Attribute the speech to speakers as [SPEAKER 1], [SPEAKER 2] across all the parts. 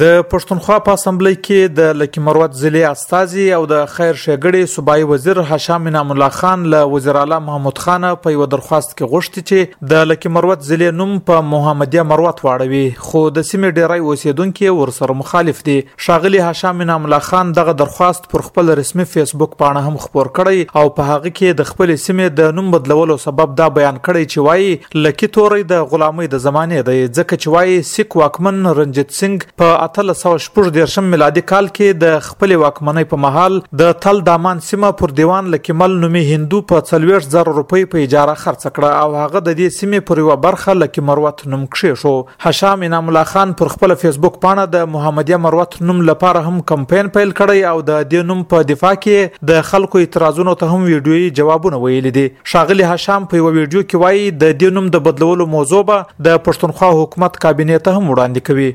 [SPEAKER 1] د پښتونخوا په اسمبلۍ کې د لکي مروت ضلعې استازي او د خیر ښېګړې صوبايي وزیر هشام انعام الله خان له وزیراعلی محمود خانه په یو درخواست کې غوښتي چې د لکي مروت ضلعې نوم په محمدیه مروت واړوي خو د سیمې ډیری اوسیدونکي ورسره مخالف دي ښاغلي هشام انعام الله خان دغه درخواست پر خپل رسمي فیسبوک پاڼه هم خپور کړی او په هغه کې د خپل سیمې د نوم بدلولو سبب دا بیان کړی چې وایي لکی توري د غلامۍ د زمانې دی ځکه چې وایي سیک واکمن رنجیت سنگ په 1314 میلادي کال کې د خپل واکمنۍ په مهال د تل دامان سیمه پر دیوان لکیمل نومي هندو په 30000 روپۍ په اجاره خرڅ کړه او هغه د دې سیمې پر یو برخه لکیمروت نوم کښې شو هشام انعام الله خان پر خپل فیسبوک پاڼه د محمدیه مروت نوم لپاره هم کمپاین پیل کړی او د دې نوم په دفاع کې د خلکو اعتراضونو ته هم ویډیويي جوابونه ویلي دي شاغلی هشام په یو ویډیو کې وایي د دې نوم د بدلولو موضوع به د پښتونخوا حکومت کابینې ته هم وړاندې کوي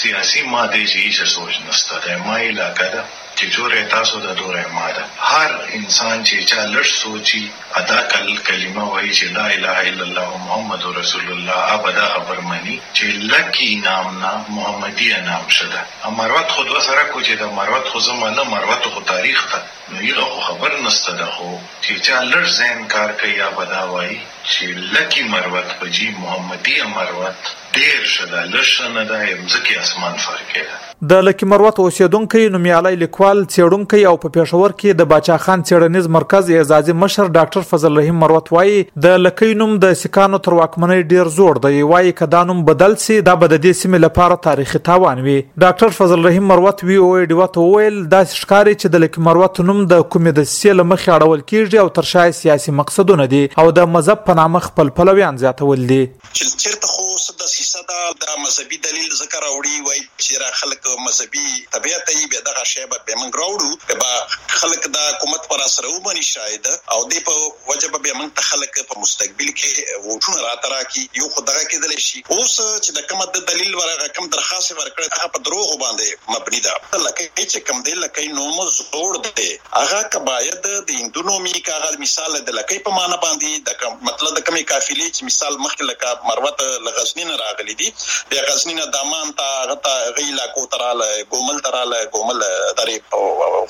[SPEAKER 2] سیاسي ماده جی جسوج نسته د ما علاقه ده چی توره تاسو ده دوره ما ده هر انسان چی چا لږ سوچی ادا کلمه وایی چی لا اله الا الله محمد رسول الله ا به دا خبر منی چی لکی نام نه محمدی ا نام شه ده ا مروت خو دوه سره کو چی ده مروت خو زه منه مروت خو تاریخ ده نو هیغه خو خبر نسته ده خو چی چا لږ زین کار کیی ا به دا وایی چی لکی مروت به جی محمدی ا مروت ډېر ښه ده لږ ښه نه ده يې مځکې اسمان فرقې ده.
[SPEAKER 1] د لکي مروت اوسېدونکی، نومیالی لیکوال، څېړونکی او په پېښور کې د باچا خان څېړنیز مرکز اعزازي مشر ډاکټر فضل رحیم مروت وايي، د لکۍ نوم د سیکانو تر واکمنۍ ډېر زوړ دی، وايي که دا نوم بدل شي، دا به د دې سیمې لپاره تاریخي تاوان وي. ډاکټر فضل رحیم مروت وي او ای ډیوه ته وویل، داسې ښکاري چې د لکي مروت نوم د کومې دسیسې له مخې اړول کېږي او تر شا یې سیاسي مقصدونه دي او د مذهب په نامه خپل پلویان زیاتول دي.
[SPEAKER 3] چې چیرته خو څه د سیسه دا د مذهبي دلیل ذکر راوړي وای چې را خلک مذهبي طبيعت یې به دغه شی به به موږ راوړو که به خلک د حکومت پر سره ومني شاید او د په وجب به موږ ته خلک په مستقبل کې ووټونه راترا کی یو خدغه کېدل شي اوس چې د کوم د دلیل ورغه کوم درخواست ورکړ هغه په دروغ باندې مبني ده لکه چې کوم دی لکه نو مو زوړ دی هغه که بايد د هندو نومي که هغه مثال د لکۍ په معنی باندې د مطلب د کومې قافلې چې مثال مخکې لکه مروه ته له غزني نه راغلي دي د غزني نه دامان ته هغه ته هغه علاقو ته راله ګومل ته راله ګومل درې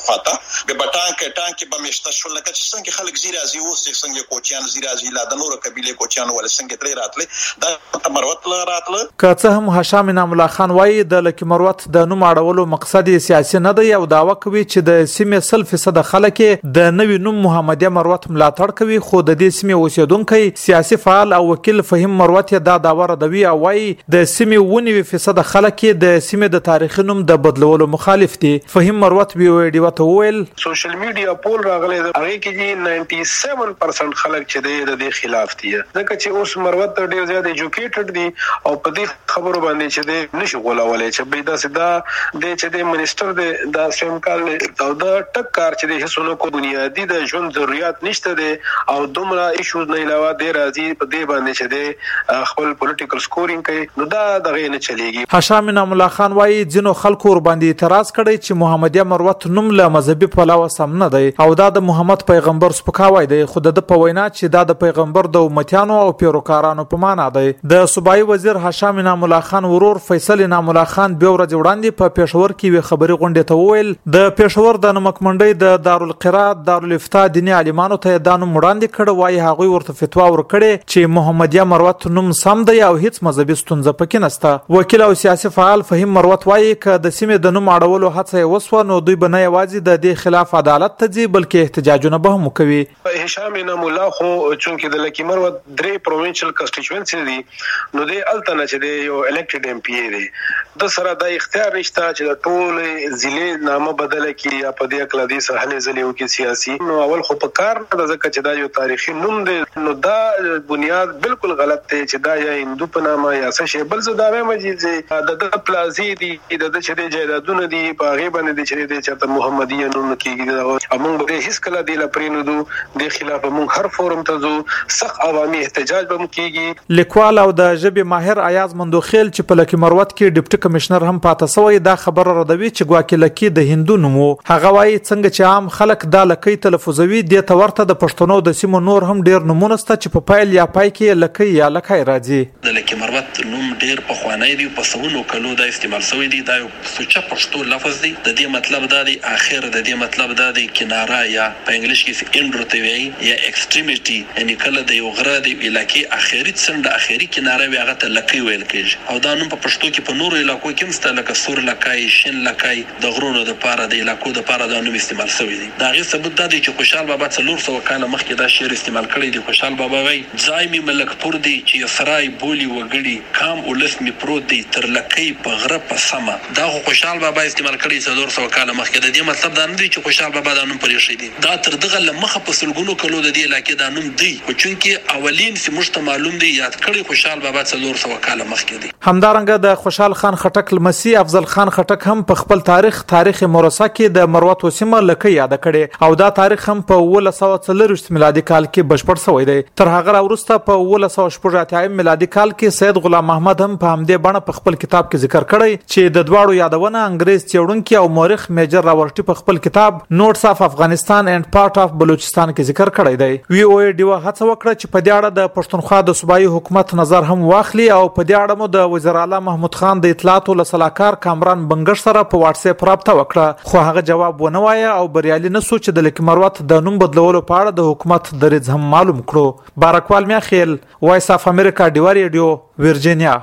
[SPEAKER 3] خواته د بټان کې ټان کې به مشته شو لکه چې څنګه خلک زی راځي اوس چې څنګه کوچیان زی راځي لا د نورو قبیله کوچیان ول څنګه ترې راتلې دا مروت راتله
[SPEAKER 1] که څه هم هشام انعام الله خان وايي د لکي مروت د نوم اړولو مقصد یې سیاسي نه دی او داوا کوي چې د سیمې سل فیصد خلک د نوي نوم محمدیه مروت ملاتړ کوي خو د دې سیمې اوسېدونکی سیاسي فعال او وکیل فهیم مروت یې دا داوا ردوي او وایي د سیمې ونیوي فیصد خلک د سیمې د تاریخي نوم د بدلولو مخالف دي فهیم مروت وی ویډیو ته وویل
[SPEAKER 4] سوشل میډیا پول راغلی دی هغه کې دي 97% خلک چې د دې خلاف دي ځکه چې اوس مروت ډیر زیات ایجوکیټډ دي او په دې خبرو باندې چې دی نشي غولولای چې به داسې دا دی چې دی منسټر دی دا سویم کال دی او دا ټک کار چې دی هیڅ نه کو بنیادی د ژوند ضرورت نشته دی او دومره ایشوز نه علاوه دی راځي په دې باندې چې دی خپل پولیټیکل سکورینګ کوي نو دا دغه نه چلیږي
[SPEAKER 1] هشام انعام الله خان وایي ځینو خلکو ور باندې اعتراض کړی چې محمدیه مروت نوم له مذهبي پلوه سم نه دی او دا د محمد پیغمبر سپکاوی دی خو د په وینا چې دا د پیغمبر د امتیانو او پیروکارانو په معنا دی د صوبایي وزیر هشام انعام الله خان ورور فیصل انعام الله خان دوه ورځې وړاندې په پېښور کې وی خبري غونډې ته وویل د پېښور د نمکمنډۍ د دارالقرات دارالافتا دیني عالمانو ته دا نوم وړاندې کړ وایي هغوی ورته فتوا ورکړې چې محمدیه مروت نوم سم دی او هیڅ مذهبي ستونزه پکې نسته وکیل او سیاسي فعال فهیم مروت وایي که د سیمې د نوم اړولو هڅه یې وسوه نو دوی به نه یوازې د دې خلاف عدالت ته ځي بلکې احتجاجونه به هم کوي په
[SPEAKER 4] هشام انعام الله خو چونکه د لکي مروت درې پروینشل کانسټیچوئنسي دي نو دی الته نه چې دی یو الیکټډ ایم پی ای دی د سره دا اختیار نشته چې د ټول ضلع نامه بدل کی یا په دې اکلا دې سه هلې ځلې وکي سیاسي نو اول خو په کار نه ده ځکه چې دا یو تاریخي نوم دی نو دا بنیاد بالکل غلط دی چې دا یا هندو په نامه یا څه شی بل زه دا وایم چې د د پلازې دی ای د ده چې دی جایدادونه دي په هغې باندې دی چې دی چرته محمدیه نوم نه کیږي د هغه او مونږ به دی هیڅ کله دی له پرې نه دو دی خلاف به مونږ هر فورم ته ځو سخت عوامي احتجاج به مو کیږي.
[SPEAKER 1] لیکوال او د ژبې ماهر ایاز مندوخېل چې په لکي مروت کې ډپټي کمشنر هم پاته سوی دا خبره ردوي چې ګواکې لکي د هندو نوم وو هغه وایي څنګه چې عام خلک دا لکۍ تلفظوي دې ته ورته د پښتنو د سیمو نور هم ډېر نومونه سته چې په پیل یا پای کې یې لکۍ یا لکای راځي.
[SPEAKER 5] د لکي مروت نوم ډېر پخوانی دی، په سوونو کلو دا استعمال شوی دی، دا یو سوچه پښتو لفظ دی، د دې مطلب دا دی، آخر، د دې مطلب دا دی، کناره، یا په انګلیش کې چې اینډ ورته وایي، یا ایکسټریمټي، یعنې کله د یو غره، د یو علاقې آخري څنډه، آخري کناره وي، هغه ته لکۍ ویل کېږي او دا نوم په پښتو کې په نورو علاقو کې هم شته، لکه سور لکای، شین لکای. د غرونو د پاره د علاقو د پاره دا نوم استعمال سوی دی د هغې ثبوت دا دی چي خوشحال بابا څلور سوه کاله مخکې دا شعر استعمال کړی دی خوشحال بابا وايي ځای مي ملک پور دی چي اسرای بولي وګړي کام اولس مي پروت دی تر لکۍ په غره په سمه دا خو خوشحال بابا استعمال کړی څلور سوه کاله مخکې د دې مطلب دا نه دی چي خوشحال بابا دا نوم پرې ایښی دی دا تر دغه له مخه په سلګونو کلو د دې علاقې دا نوم دی خو چونکې اولین سي موږ ته معلوم دی یاد کړی خوشحال بابا څلور سوه کاله مخکې دی.
[SPEAKER 1] همدارنګه د خوشحال خان خټک لمسی افضل خان خټک هم په خپل تاریخ تاریخ مورثه کې د مروتو سیمه لکه یاد کړي او دا تاریخ هم په 1940 میلادي کال کې بشپړ شوی دی تر هغه وروسته په 1980 میلادي کال کې سید غلام محمد هم په همدې بڼه په خپل کتاب کې ذکر کړی چې د دواړو یادونه انګريز چېړونکي او مورخ میجر راورټي په خپل کتاب نوټس اف افغانستان اینډ پارټ اف بلوچستان کې ذکر کړی دی وی او ای ډیوه هڅه وکړه چې په دې اړه د پښتونخوا د صوبایي حکومت نظر هم واخلي او په دې اړه مو د وزیر اعلی محمود خان د اطلاعاتو له سلاکار کامران بنګش سره په واتس اپ رابطه وکړه خو هغه جواب ونه وایه او بریالي نه سو چې د لکه مروت د نوم بدلولو په اړه د حکومت دریځ هم معلوم کړو بارکوال میاخیل وایس اف امریکا ډیوه ریډیو ویرجینیا